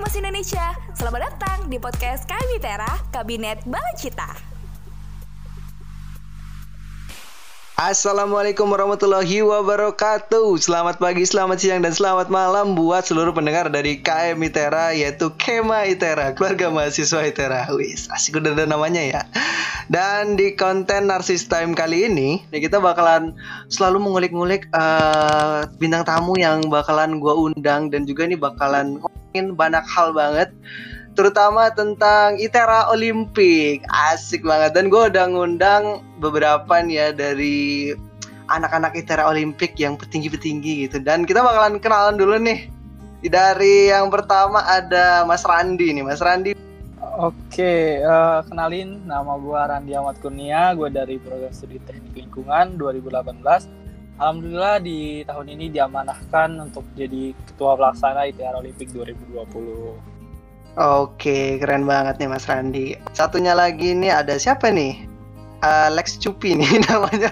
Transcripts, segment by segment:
Mas Indonesia. Selamat datang di podcast Kabitera, Kabinet Balacita. Assalamualaikum warahmatullahi wabarakatuh. Selamat pagi, selamat siang, dan selamat malam Buat seluruh pendengar dari KM ITERA Yaitu Kema ITERA Keluarga mahasiswa ITERA. Wis, asik udah ada namanya ya. Dan di konten Narsis Time kali ini ya Kita bakalan selalu mengulik-ngulik uh, Bintang tamu yang bakalan gue undang Dan juga ini bakalan ngomongin banyak hal banget terutama tentang ITERA Olimpik. Asik banget. Dan gue udah ngundang beberapa nih ya dari anak-anak ITERA Olimpik yang petinggi-petinggi gitu. Dan kita bakalan kenalan dulu nih. Dari yang pertama ada Mas Randi nih, Mas Randi. Oke, uh, kenalin nama gue Randi Ahmad Kurnia, gue dari program studi teknik lingkungan 2018. Alhamdulillah di tahun ini diamanahkan untuk jadi ketua pelaksana ITERA Olimpik 2020. Oke, keren banget nih Mas Randi. Satunya lagi nih ada siapa nih? Alex Cupi nih namanya.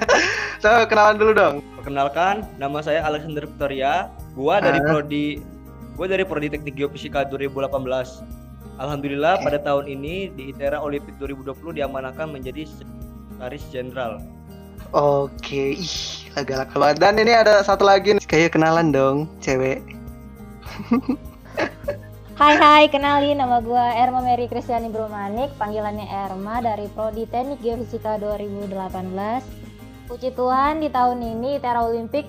So, kenalan dulu dong. Perkenalkan, nama saya Alexander Victoria. Gua dari uh. prodi gua dari prodi Teknik Geofisika 2018. Alhamdulillah okay. pada tahun ini di ITERA Olimpik 2020 diamanahkan menjadi sekretaris jenderal. Oke, ih, agak banget. Dan ini ada satu lagi nih, kayak kenalan dong, cewek. Hai hai, kenalin nama gue Erma Mary Kristiani Brumanik, panggilannya Erma dari Prodi Teknik Geofisika 2018. Puji Tuhan di tahun ini Tera Olimpik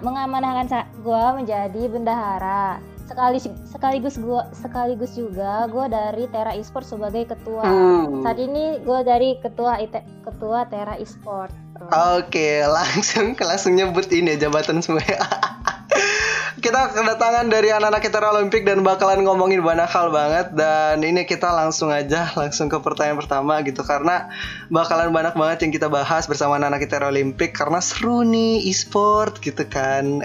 mengamanahkan gue menjadi bendahara. Sekali, sekaligus gua sekaligus juga gue dari Tera Esport sebagai ketua. Hmm. Saat ini gue dari ketua IT, ketua Tera Esport. Oke, langsung langsung nyebut ini jabatan semua. kedatangan dari anak-anak kita Olimpik dan bakalan ngomongin banyak hal banget dan ini kita langsung aja langsung ke pertanyaan pertama gitu karena bakalan banyak banget yang kita bahas bersama anak-anak kita Olimpik karena seru nih e-sport gitu kan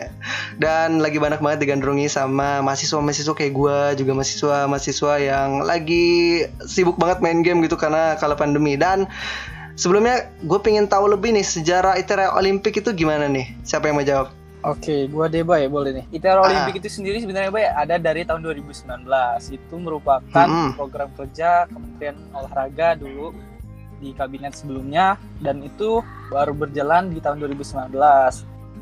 dan lagi banyak banget digandrungi sama mahasiswa-mahasiswa kayak gue juga mahasiswa-mahasiswa yang lagi sibuk banget main game gitu karena kalau pandemi dan Sebelumnya gue pengen tahu lebih nih sejarah ITERA Olimpik itu gimana nih? Siapa yang mau jawab? Oke, gua Deba ya boleh nih. ITERA Olimpik ah. itu sendiri sebenarnya Bay ada dari tahun 2019. Itu merupakan hmm. program kerja Kementerian Olahraga dulu di kabinet sebelumnya dan itu baru berjalan di tahun 2019.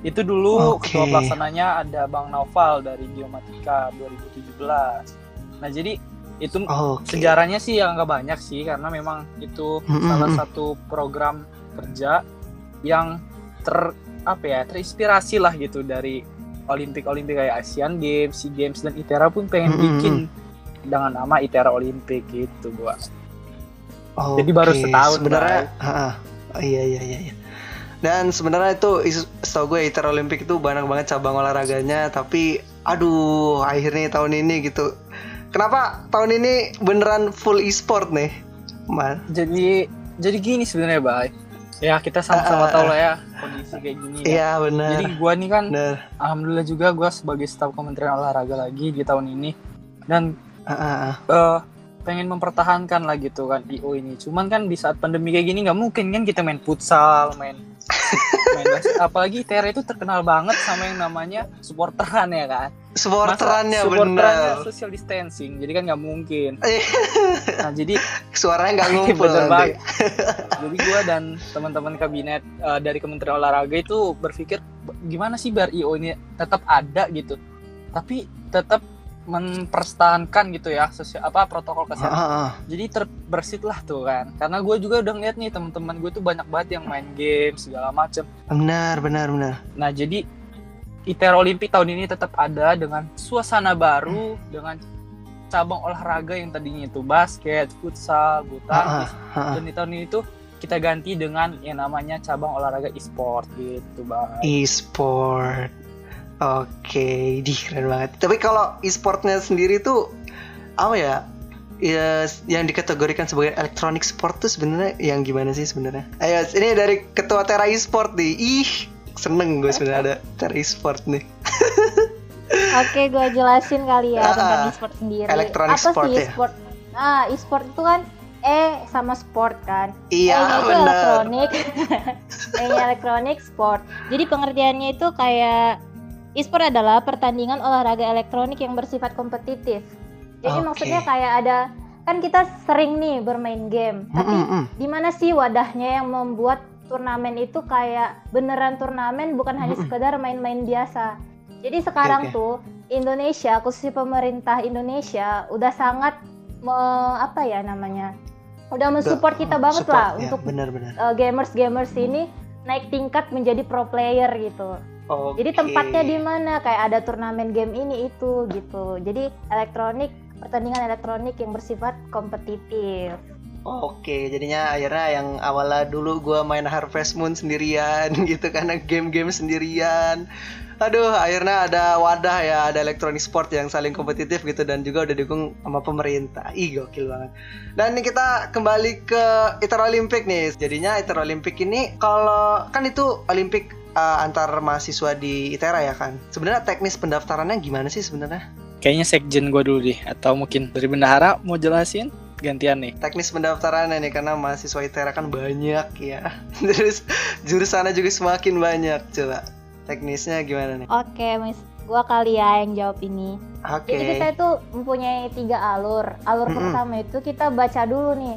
Itu dulu okay. ketua pelaksananya ada Bang Naufal dari Geomatika 2017. Nah, jadi itu okay. sejarahnya sih yang nggak banyak sih karena memang itu mm -hmm. salah satu program kerja yang ter apa ya terinspirasi lah gitu dari Olimpik Olimpik kayak Asian Games, SEA Games dan ITERA pun pengen mm -hmm. bikin dengan nama ITERA Olimpik gitu gua. Oh, Jadi baru setahun sebenarnya. Oh, iya iya iya. iya. Dan sebenarnya itu setahu gue ITERA Olimpik itu banyak banget cabang olahraganya tapi aduh akhirnya tahun ini gitu. Kenapa tahun ini beneran full e-sport nih? Man. Jadi jadi gini sebenarnya, Bay ya kita sama-sama uh, tahu lah ya kondisi kayak gini ya. iya benar. Jadi gua nih kan bener. alhamdulillah juga gua sebagai staf kementerian olahraga lagi di tahun ini. Dan uh, uh, uh, pengen mempertahankan lah gitu kan IO ini. Cuman kan di saat pandemi kayak gini nggak mungkin kan kita main futsal main main apalagi Tere itu terkenal banget sama yang namanya supporteran ya kan? Supporterannya bener. social distancing. Jadi kan nggak mungkin. Iya. nah jadi suaranya nggak ngumpul bener banget jadi gue dan teman-teman kabinet uh, dari Kementerian Olahraga itu berpikir gimana sih biar IO ini tetap ada gitu? Tapi tetap mempertahankan gitu ya sosial apa protokol kesehatan. Ah, ah, ah. Jadi terbersit lah tuh kan. Karena gue juga udah ngeliat nih teman-teman gue tuh banyak banget yang main game segala macem. Benar, benar, benar. Nah jadi ITER Olimpik tahun ini tetap ada dengan suasana baru dengan cabang olahraga yang tadinya itu basket, futsal, bulu tangkis dan di tahun ini tuh kita ganti dengan yang namanya cabang olahraga e-sport gitu bang. E-sport. Oke, di keren banget. Tapi kalau e-sportnya sendiri tuh apa ya? Ya, yang dikategorikan sebagai elektronik sport tuh sebenarnya yang gimana sih sebenarnya? Ayo, ini dari ketua Tera e-sport nih. Ih, seneng gue sebenarnya ada cari sport nih Oke, gue jelasin kali ya uh, tentang e-sport sendiri. Elektronik Apa sport sih e-sport? Ya? Nah, e-sport itu kan E sama sport kan. Iya, E-nya itu elektronik. E-nya elektronik sport. Jadi pengertiannya itu kayak e-sport adalah pertandingan olahraga elektronik yang bersifat kompetitif. Jadi okay. maksudnya kayak ada kan kita sering nih bermain game, tapi mm -hmm. di mana sih wadahnya yang membuat turnamen itu kayak beneran turnamen bukan hanya sekedar main-main biasa. Jadi sekarang okay, okay. tuh Indonesia khususnya pemerintah Indonesia udah sangat me, apa ya namanya? Udah mensupport kita banget support, lah ya, untuk bener, bener. Uh, gamers-gamers ini naik tingkat menjadi pro player gitu. Okay. Jadi tempatnya di mana? Kayak ada turnamen game ini itu gitu. Jadi elektronik pertandingan elektronik yang bersifat kompetitif. Oke, jadinya akhirnya yang awalnya dulu gue main Harvest Moon sendirian gitu karena game-game sendirian. Aduh, akhirnya ada wadah ya, ada elektronik sport yang saling kompetitif gitu dan juga udah didukung sama pemerintah. Ih, gokil banget. Dan ini kita kembali ke Iter Olympic nih. Jadinya Iter Olympic ini kalau kan itu Olimpik uh, antar mahasiswa di ITERA ya kan. Sebenarnya teknis pendaftarannya gimana sih sebenarnya? Kayaknya sekjen gue dulu deh, atau mungkin dari bendahara mau jelasin? gantian nih. Teknis pendaftaran nih karena mahasiswa ITERA kan banyak ya. Terus jurusannya juga semakin banyak. Coba teknisnya gimana nih? Oke, Miss. Gua kali ya yang jawab ini. Oke. Jadi kita itu mempunyai tiga alur. Alur mm -hmm. pertama itu kita baca dulu nih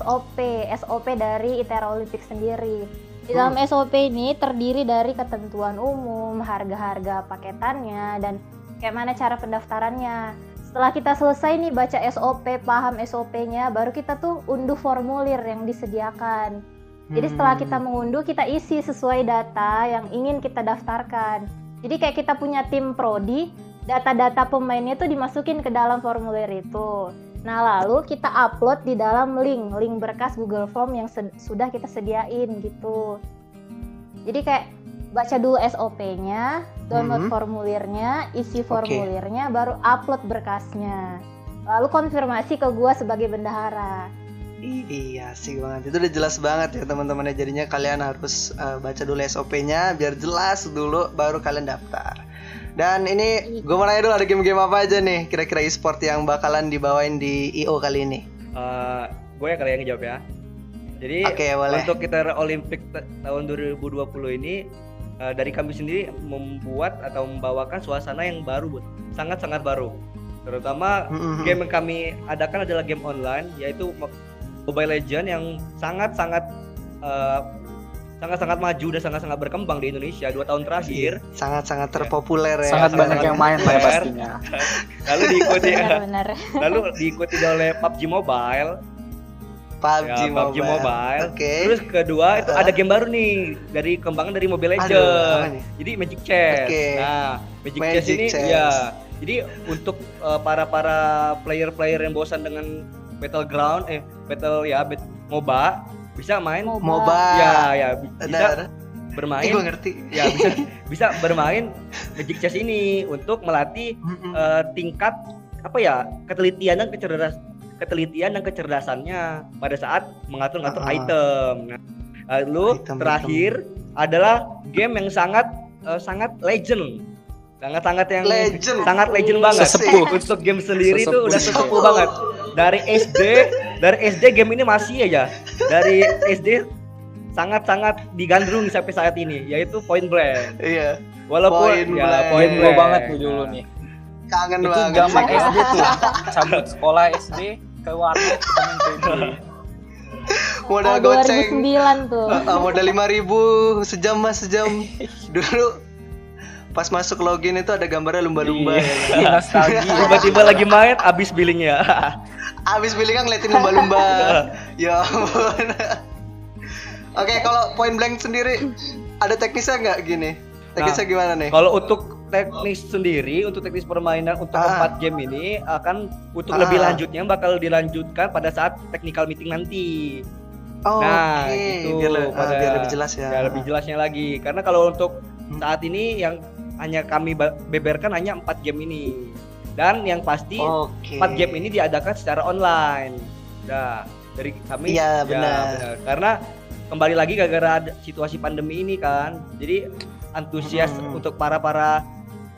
SOP, SOP dari ITERA Olimpik sendiri. Di dalam hmm. SOP ini terdiri dari ketentuan umum, harga-harga paketannya, dan kayak mana cara pendaftarannya. Setelah kita selesai nih baca SOP, paham SOP-nya, baru kita tuh unduh formulir yang disediakan. Jadi setelah kita hmm. mengunduh, kita isi sesuai data yang ingin kita daftarkan. Jadi kayak kita punya tim prodi, data-data pemainnya tuh dimasukin ke dalam formulir itu. Nah lalu kita upload di dalam link, link berkas Google Form yang sudah kita sediain gitu. Jadi kayak baca dulu SOP-nya, download hmm. formulirnya, isi formulirnya, okay. baru upload berkasnya. Lalu konfirmasi ke gua sebagai bendahara. Iya sih banget itu udah jelas banget ya teman-teman ya jadinya kalian harus uh, baca dulu SOP-nya biar jelas dulu baru kalian daftar. Dan ini gue mau nanya dulu ada game-game apa aja nih kira-kira e-sport yang bakalan dibawain di IO kali ini? Uh, gue ya kali yang jawab ya. Jadi okay, boleh. untuk kita Olimpik tahun 2020 ini uh, dari kami sendiri membuat atau membawakan suasana yang baru, sangat-sangat baru. Terutama mm-hmm. game yang kami adakan adalah game online, yaitu Mobile Legend yang sangat-sangat uh, sangat-sangat maju dan sangat-sangat berkembang di Indonesia dua tahun terakhir. Sangat-sangat ya. terpopuler ya. Sangat banyak yang main lah pastinya. lalu diikuti benar, lalu diikuti oleh PUBG Mobile PUBG, ya, PUBG Mobile. Mobile. Oke. Okay. Terus kedua itu uh. ada game baru nih dari kembangan dari Mobile Legends. Jadi Magic Chess. Okay. Nah, Magic, Magic Chess ini Chess. ya. Jadi untuk uh, para para player-player yang bosan dengan Battleground eh Battle ya bet, MOBA bisa main MOBA. Ya, ya bisa Benar. bermain. Gue ngerti. Ya bisa bisa bermain Magic Chess ini untuk melatih uh, tingkat apa ya ketelitian dan kecerdasan ketelitian dan kecerdasannya pada saat mengatur-ngatur uh, item. Nah, lalu item, terakhir item. adalah game yang sangat uh, sangat legend. Sangat-sangat yang legend. sangat legend banget. Sesepuh. Untuk game sendiri itu udah sesepuh banget. Dari SD, dari SD game ini masih aja. Dari SD sangat-sangat digandrung sampai saat ini yaitu Point Blank. Iya. Walaupun point ya blank. Point Blank banget tuh dulu nih. Kangen itu banget. zaman SD tuh. Cabut sekolah SD ke warnet temen modal oh, goceng 2009 tuh uh, modal lima ribu sejam mas sejam dulu pas masuk login itu ada gambarnya lumba-lumba iya. ya tiba-tiba lagi main abis billingnya abis billingnya ngeliatin lumba-lumba ya ampun oke kalau point blank sendiri ada teknisnya nggak gini teknisnya nah, gimana nih kalau untuk teknis sendiri untuk teknis permainan untuk ah. empat game ini akan untuk ah. lebih lanjutnya bakal dilanjutkan pada saat technical meeting nanti. Oh, nah, okay. itu biar, pada, uh, biar lebih jelas ya. Biar lebih jelasnya lagi. Karena kalau untuk hmm. saat ini yang hanya kami beberkan hanya empat game ini. Dan yang pasti empat okay. game ini diadakan secara online. Nah, dari kami Iya, ya, benar. benar. Karena kembali lagi gara-gara situasi pandemi ini kan. Jadi antusias hmm. untuk para para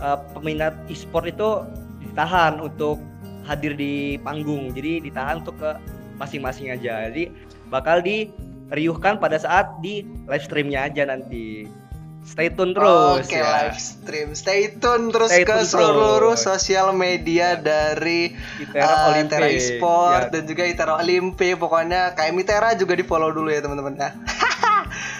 uh, peminat e-sport itu ditahan untuk hadir di panggung. Jadi ditahan untuk ke masing-masing aja. Jadi bakal diriuhkan pada saat di live streamnya aja nanti. Stay tune terus. Oke, ya. live stream. Stay tune terus Stay ke tune seluruh terus. sosial media dari Itera uh, Olimpik. Itera Esport Ya. dan juga Itera Olimpik. Pokoknya kayak Mitera juga di follow dulu ya teman-teman ya.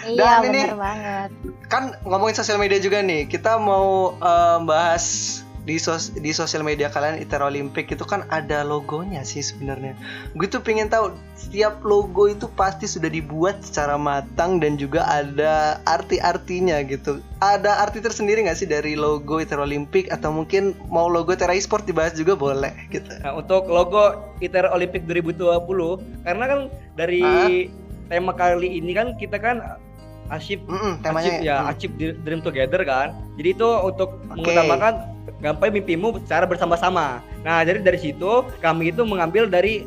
Iya Dan ini- bener banget. Kan ngomongin sosial media juga nih. Kita mau uh, bahas di sos di sosial media kalian Itera Olimpik itu kan ada logonya sih sebenarnya. Gue tuh pengen tahu setiap logo itu pasti sudah dibuat secara matang dan juga ada arti-artinya gitu. Ada arti tersendiri nggak sih dari logo Itera Olimpik atau mungkin mau logo Itera Esport dibahas juga boleh gitu. Nah, untuk logo ITER Olimpik 2020 karena kan dari tema kali ini kan kita kan achieve Mm-mm, temanya achieve ya mm. achieve Dream- together kan. Jadi itu untuk Oke. mengutamakan gapai mimpimu secara bersama-sama. Nah, jadi dari situ kami itu mengambil dari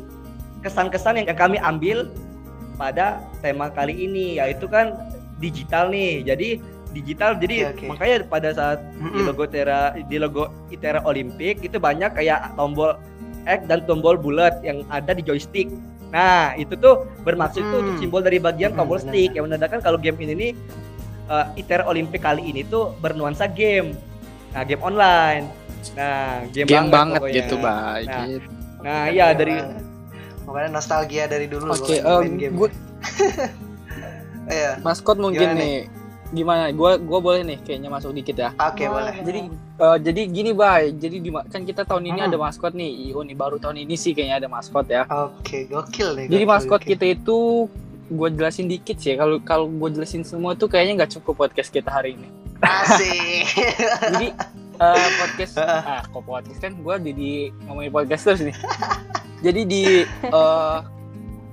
kesan-kesan yang kami ambil pada tema kali ini yaitu kan digital nih. Jadi digital jadi Oke, oke. makanya pada saat di Mm-mm. logo Tera di logo Itera Olimpik itu banyak kayak tombol X dan tombol bulat yang ada di joystick. Nah, itu tuh bermaksud tuh untuk Hmm. simbol dari bagian Hmm, tombol benar. stick yang menandakan kalau game ini nih uh, Itera Olimpik kali ini tuh bernuansa game. Nah, game online. Nah, game, Game banget pokoknya. gitu, Bay. Nah, Gitu. Nah, iya dari Pokoknya nostalgia dari dulu. Oke, main game. gue Iya. maskot mungkin Gimana nih. Gimana? Gua gua boleh nih kayaknya masuk dikit ya. Oke, Boleh. boleh. Jadi eh, jadi gini, Bay. Jadi di, kan kita tahun ini Hmm. ada maskot nih. IO nih baru tahun ini sih kayaknya ada maskot ya. Oke, gokil nih. Jadi gokil, maskot gokil. kita itu gue jelasin dikit sih. Kalau kalau gue jelasin semua tuh kayaknya nggak cukup podcast kita hari ini. Asik. Jadi eh, podcast ah kok podcast kan gue di, di ngomongin podcast terus nih. Jadi di eh,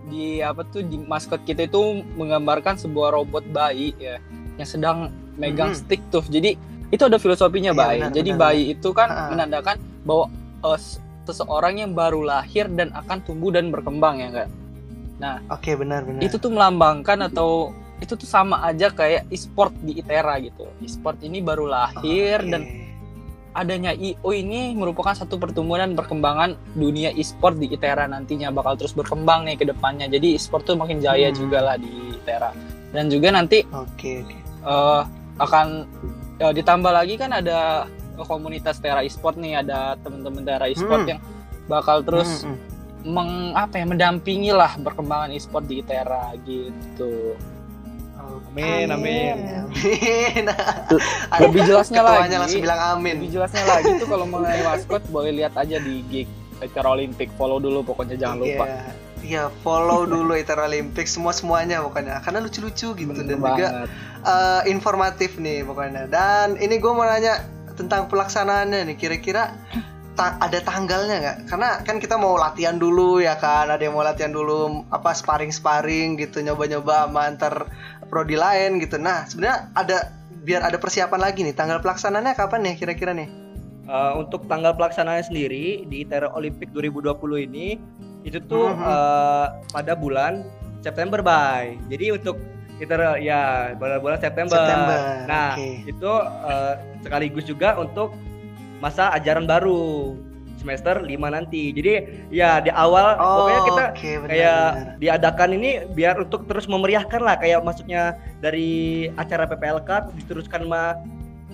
di apa tuh di maskot kita itu menggambarkan sebuah robot bayi ya yang sedang megang Mhm. stick tuh. Jadi itu ada filosofinya Iya, bayi. benar, Jadi benar, bayi itu kan Ha. menandakan bahwa eh, seseorang yang baru lahir dan akan tumbuh dan berkembang ya kan. Oke, benar benar. Itu tuh melambangkan atau itu tuh sama aja kayak e-sport di ITERA gitu. E-sport ini baru lahir Oke. dan adanya IO ini merupakan satu pertumbuhan dan perkembangan dunia e-sport di ITERA nantinya bakal terus berkembang nih ke depannya. Jadi e-sport tuh makin jaya Hmm. juga lah di ITERA. Dan juga nanti Oke, oke. eh, akan ya, ditambah lagi kan ada komunitas Tera e-sport nih, ada teman-teman Tera e-sport Hmm. yang bakal terus Mm, mm. meng apa ya mendampingi lah perkembangan e-sport di ITERA gitu. Amin, amin. Amin. Lebih jelasnya Ketuanya lagi. langsung bilang amin. Lebih jelasnya lagi tuh kalau mengenai maskot boleh lihat aja di gig ITERA Olimpik. Follow dulu pokoknya jangan lupa. Iya. Iya, follow dulu Itera Olympic semua semuanya pokoknya karena lucu-lucu gitu Bener dan juga banget. eh, informatif nih pokoknya. Dan ini gue mau nanya tentang pelaksanaannya nih kira-kira ta- ada tanggalnya nggak? Karena kan kita mau latihan dulu ya kan, ada yang mau latihan dulu apa sparring-sparring gitu, nyoba-nyoba sama antar prodi lain gitu. Nah sebenarnya ada biar ada persiapan lagi nih, tanggal pelaksanaannya kapan nih kira-kira nih? Uh, untuk tanggal pelaksanaannya sendiri di ITERA Olimpik 2020 ini itu tuh Mhm. uh, pada bulan September bay. Jadi untuk ITERA ya pada bulan September. September, Nah oke. itu uh, sekaligus juga untuk masa ajaran baru semester 5 nanti. Jadi ya di awal pokoknya kita Oh, oke, benar, kayak benar. diadakan ini biar untuk terus memeriahkan lah kayak maksudnya dari acara PPLK diteruskan sama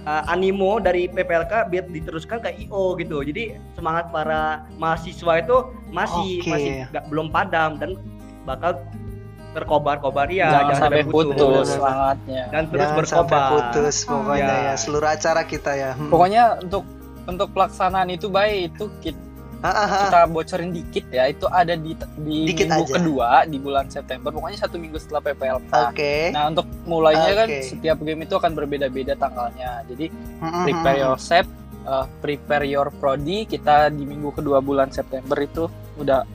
uh, animo dari PPLK biar diteruskan ke IO gitu jadi semangat para mahasiswa itu masih Oke. masih nggak- belum padam dan bakal terkobar-kobar ya jangan, sampai putus, Bener-bener. semangatnya. dan terus Jangan berkobar sampai putus pokoknya Ya. ya seluruh acara kita ya. Hmm. Pokoknya untuk untuk pelaksanaan itu baik itu kita, Ah, ah, ah. kita bocorin dikit ya itu ada di di Dikit minggu aja. kedua di bulan September pokoknya satu minggu setelah PPLK. Oke. Nah untuk mulainya kan Oke. setiap game itu akan berbeda-beda tanggalnya. Jadi Hmm, hmm, prepare yourself, uh, prepare your prodi kita di minggu kedua bulan September itu udah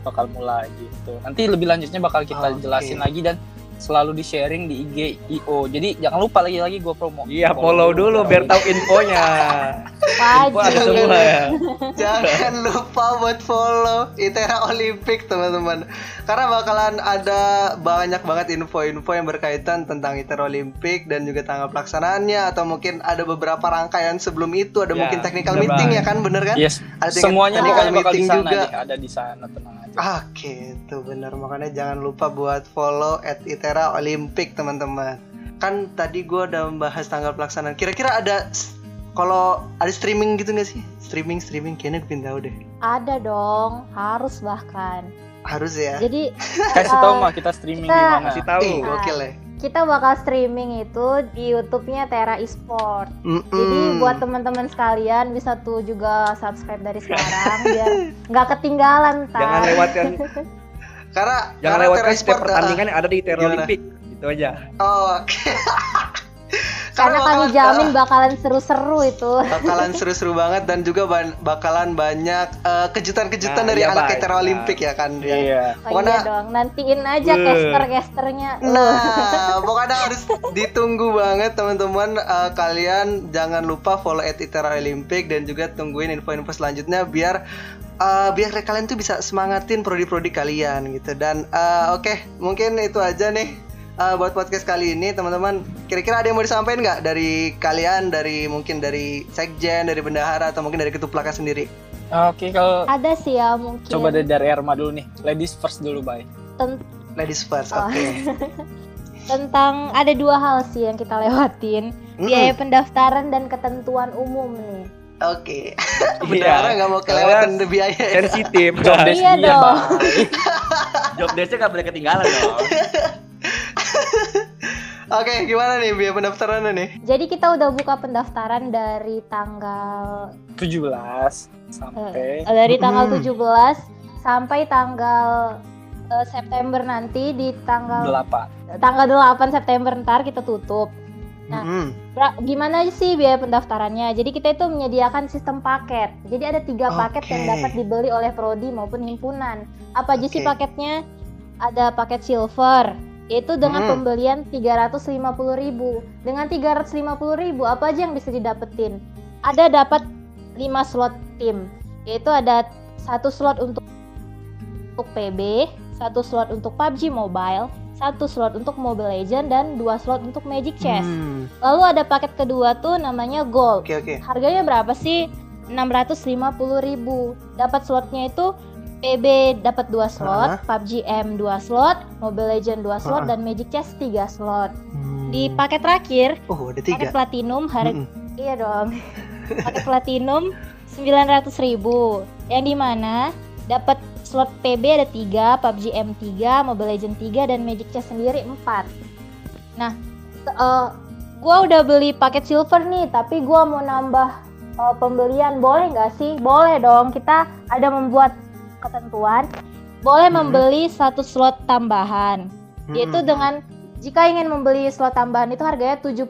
bakal mulai gitu. Nanti lebih lanjutnya bakal kita Oke. jelasin lagi dan selalu di sharing di IG IO. Jadi jangan lupa lagi-lagi gue promo. iya follow dulu biar tahu infonya info ada semua ya Jangan lupa buat follow Itera Olimpik teman-teman Karena bakalan ada banyak banget info-info yang berkaitan tentang Itera Olimpik Dan juga tanggal pelaksanaannya Atau mungkin ada beberapa rangkaian sebelum itu Ada Ya, mungkin technical meeting ya banget. kan bener kan? Yes, Ada semuanya technical pokoknya bakal di meeting sana juga. deh, ada di sana tenang aja. Oke itu bener Makanya jangan lupa buat follow at Itera Olimpik teman-teman kan tadi gue udah membahas tanggal pelaksanaan. Kira-kira ada kalau ada streaming gitu nggak sih? Streaming streaming kayaknya gue pindah deh. Ada dong, harus bahkan. Harus ya. Jadi Kasih tahu uh, mah kita streaming kita- di mana. Kasih tahu. Ih, gokil ya. kita bakal streaming itu di YouTube-nya Tera Esport. Mm-mm. Jadi buat teman-teman sekalian bisa tuh juga subscribe dari sekarang biar nggak ketinggalan tar. Jangan lewatkan karena jangan karena lewatkan setiap pertandingan yang ada di Terra Gimana? Olimpik. Itu aja. Oh, oke. Karena kami bakalan- jamin bakalan seru-seru itu. bakalan seru-seru banget dan juga ban- bakalan banyak eh, kejutan-kejutan Nah, dari iya, anak Bay. Tera Nah. Olimpik ya kan. ya. Iya. Oh, Pokoknya- iya dong, nantiin aja Weh. caster-casternya. Nah, pokoknya harus ditunggu banget teman-teman. Eh, kalian jangan lupa follow at Itera Olympic dan juga tungguin info-info selanjutnya biar eh, biar kalian tuh bisa semangatin prodi-prodi kalian gitu. Dan eh, oke, mungkin itu aja nih eh, buat podcast kali ini teman-teman. Kira-kira ada yang mau disampaikan nggak dari kalian, dari mungkin dari sekjen, dari bendahara atau mungkin dari ketuplaka sendiri? Oke, kalau Ada sih ya mungkin. coba dari, dari Erma dulu nih. Ladies first dulu, Bay. Ten- Ladies first, Oh. oke. tentang ada dua hal sih yang kita lewatin. Mm-mm. Biaya pendaftaran dan ketentuan umum nih. Oke. Bendahara nggak mau kelewatan biaya. ya? Sensitif. Job desk Iya dong. Job desk-nya nggak boleh ketinggalan dong. Oke, gimana nih biaya pendaftarannya nih? Jadi kita udah buka pendaftaran dari tanggal 17 sampai eh, dari tanggal Mm. 17 sampai tanggal eh, September nanti di tanggal 8. tanggal 8 September ntar kita tutup. Nah. Bra- gimana sih biaya pendaftarannya? Jadi kita itu menyediakan sistem paket. Jadi ada tiga paket yang dapat dibeli oleh prodi maupun himpunan. Apa aja sih Oke. paketnya? Ada paket silver, yaitu dengan Hmm. pembelian 350.000. Dengan 350.000 apa aja yang bisa didapetin? Ada dapat 5 slot tim, yaitu ada satu slot untuk untuk PB, satu slot untuk PUBG Mobile, satu slot untuk Mobile Legend dan dua slot untuk Magic Chess. Hmm, Lalu ada paket kedua tuh namanya Gold. Oke oke. Harganya berapa sih? 650.000. Dapat slotnya itu PB dapat 2 slot, PUBG M 2 slot, Mobile Legend 2 slot Ah. dan Magic Chess 3 slot. Hmm. Di paket terakhir, Oh ada paket tiga. platinum harga Mm-mm. iya dong. paket platinum 900.000. Yang di mana dapat slot PB ada 3, PUBG M 3, Mobile Legend 3 dan Magic Chess sendiri 4. Nah, eh, gua udah beli paket silver nih, tapi gua mau nambah eh, pembelian boleh nggak sih? Boleh dong. Kita ada membuat ketentuan boleh Mhm. membeli satu slot tambahan yaitu Mm-mm. dengan jika ingin membeli slot tambahan itu harganya 75.000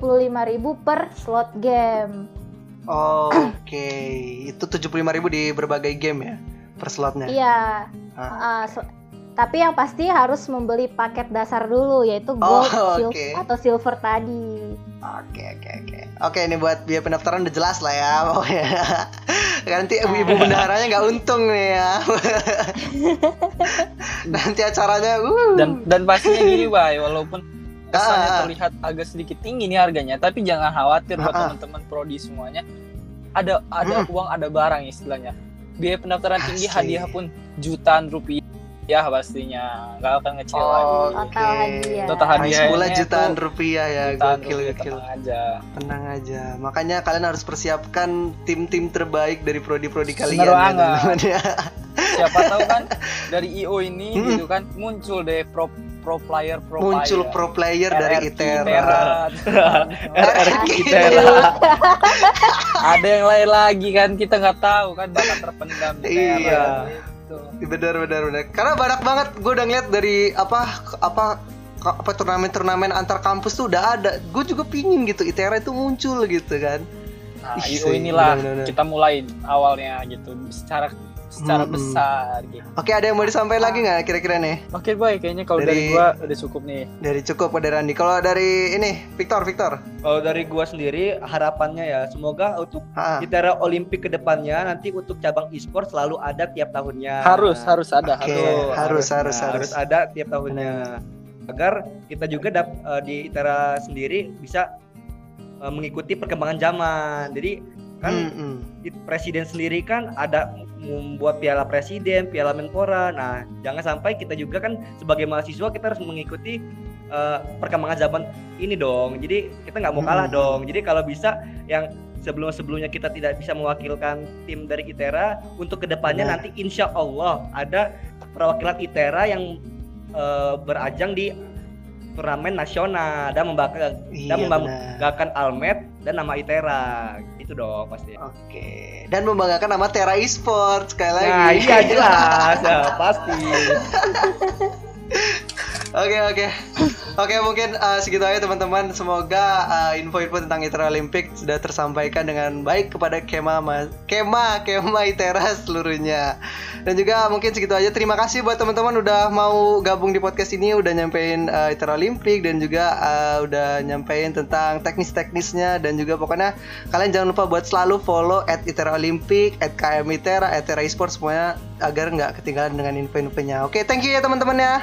per slot game. Oh, Oke, itu tujuh puluh di berbagai game ya per slotnya. Iya. Ah. uh, sel- tapi yang pasti harus membeli paket dasar dulu yaitu gold, Oh, sil- oke. atau silver tadi. Oke oke oke. Oke ini buat biaya pendaftaran udah jelas lah ya. Pokoknya. Nanti ibu-ibu bendaharanya nggak untung nih ya. Nanti acaranya. Uh. Dan dan pastinya gini, Bay, walaupun kesannya Ah. terlihat agak sedikit tinggi nih harganya, tapi jangan khawatir buat Ah, ah. teman-teman prodi semuanya. Ada ada uang, ada barang istilahnya. Biaya pendaftaran tinggi, Asik. hadiah pun jutaan rupiah pastinya. Nggak akan ngecewain. Oh, Total Oke. hadiah. Total hadiahnya pula tuh jutaan rupiah ya. jutaan Gokil rupiah, gokil. tenang aja. Tenang aja. Makanya kalian harus persiapkan tim-tim terbaik dari prodi-prodi kalian. Bener ya, ya. Siapa tahu kan dari IO ini Mm-mm. gitu kan muncul deh pro pro player pro Muncul player. pro player dari RRQ ITERA. RRQ ITERA. Ada yang lain lagi kan kita nggak tahu kan bakal terpendam di Iya. Gitu. benar benar benar karena banyak banget gue udah ngeliat dari apa apa apa turnamen-turnamen antar kampus tuh udah ada gue juga pingin gitu ITERA itu muncul gitu kan Nah, Ih, IO sih, inilah benar-benar. kita mulai awalnya gitu secara secara Mm-mm. besar gitu. oke ada yang mau disampaikan lagi nggak kira-kira nih Oke boy, kayaknya kalau Dari- dari... gua udah cukup nih. dari cukup dari Randi kalau dari ini Victor Victor Kalau dari gua sendiri harapannya ya semoga untuk di Terra Olimpik ke depannya nanti untuk cabang e-sport selalu ada tiap tahunnya. Harus harus ada Oke, harus. harus harus Nah, harus ada tiap tahunnya agar kita juga dap, eh, di Itera sendiri bisa eh, mengikuti perkembangan zaman. Jadi kan Mm-mm. di- presiden sendiri kan ada membuat piala presiden, piala menpora. Nah, jangan sampai kita juga kan sebagai mahasiswa kita harus mengikuti uh, perkembangan zaman ini dong. Jadi kita nggak mau kalah hmm. dong. Jadi kalau bisa yang sebelum-sebelumnya kita tidak bisa mewakilkan tim dari ITERA untuk ke depannya nah. nanti insya Allah ada perwakilan ITERA yang uh, berajang di turnamen nasional dan membanggakan iya, dan membanggakan Almet dan nama ITERA itu dong pasti. Oke. Dan membanggakan nama Tera Esports sekali lagi. Nah, iya jelas ya pasti. Oke oke oke mungkin uh, segitu aja teman-teman. Semoga uh, info-info tentang ITERA Olimpik sudah tersampaikan dengan baik kepada Kema Mas Kema Kema ITERA seluruhnya. Dan juga mungkin segitu aja. Terima kasih buat teman-teman udah mau gabung di podcast ini, udah nyampein uh, ITERA Olimpik dan juga uh, udah nyampein tentang teknis-teknisnya dan juga pokoknya kalian jangan lupa buat selalu follow at ITERA Olimpik, at KM ITERA, at ITERA Esports semuanya agar nggak ketinggalan dengan info-infonya. Oke, thank you ya teman-teman ya.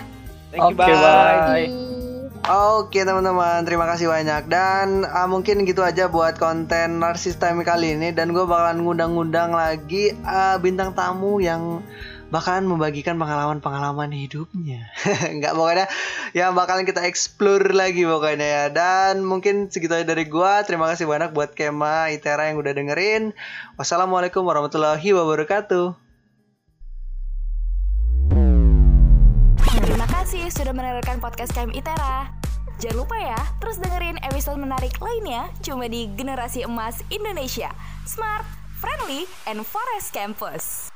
Thank you, okay, bye. bye. Oke teman-teman, terima kasih banyak dan uh, mungkin gitu aja buat konten narsis time kali ini dan gue bakalan ngundang-ngundang lagi uh, bintang tamu yang bakalan membagikan pengalaman-pengalaman hidupnya. Enggak pokoknya yang bakalan kita explore lagi pokoknya ya. Dan mungkin segitu aja dari gue. Terima kasih banyak buat Kema Itera yang udah dengerin. Wassalamualaikum warahmatullahi wabarakatuh. Kasih sudah mendengarkan podcast KM ITERA. Jangan lupa ya, terus dengerin episode menarik lainnya cuma di Generasi Emas Indonesia. Smart, friendly, and forest campus.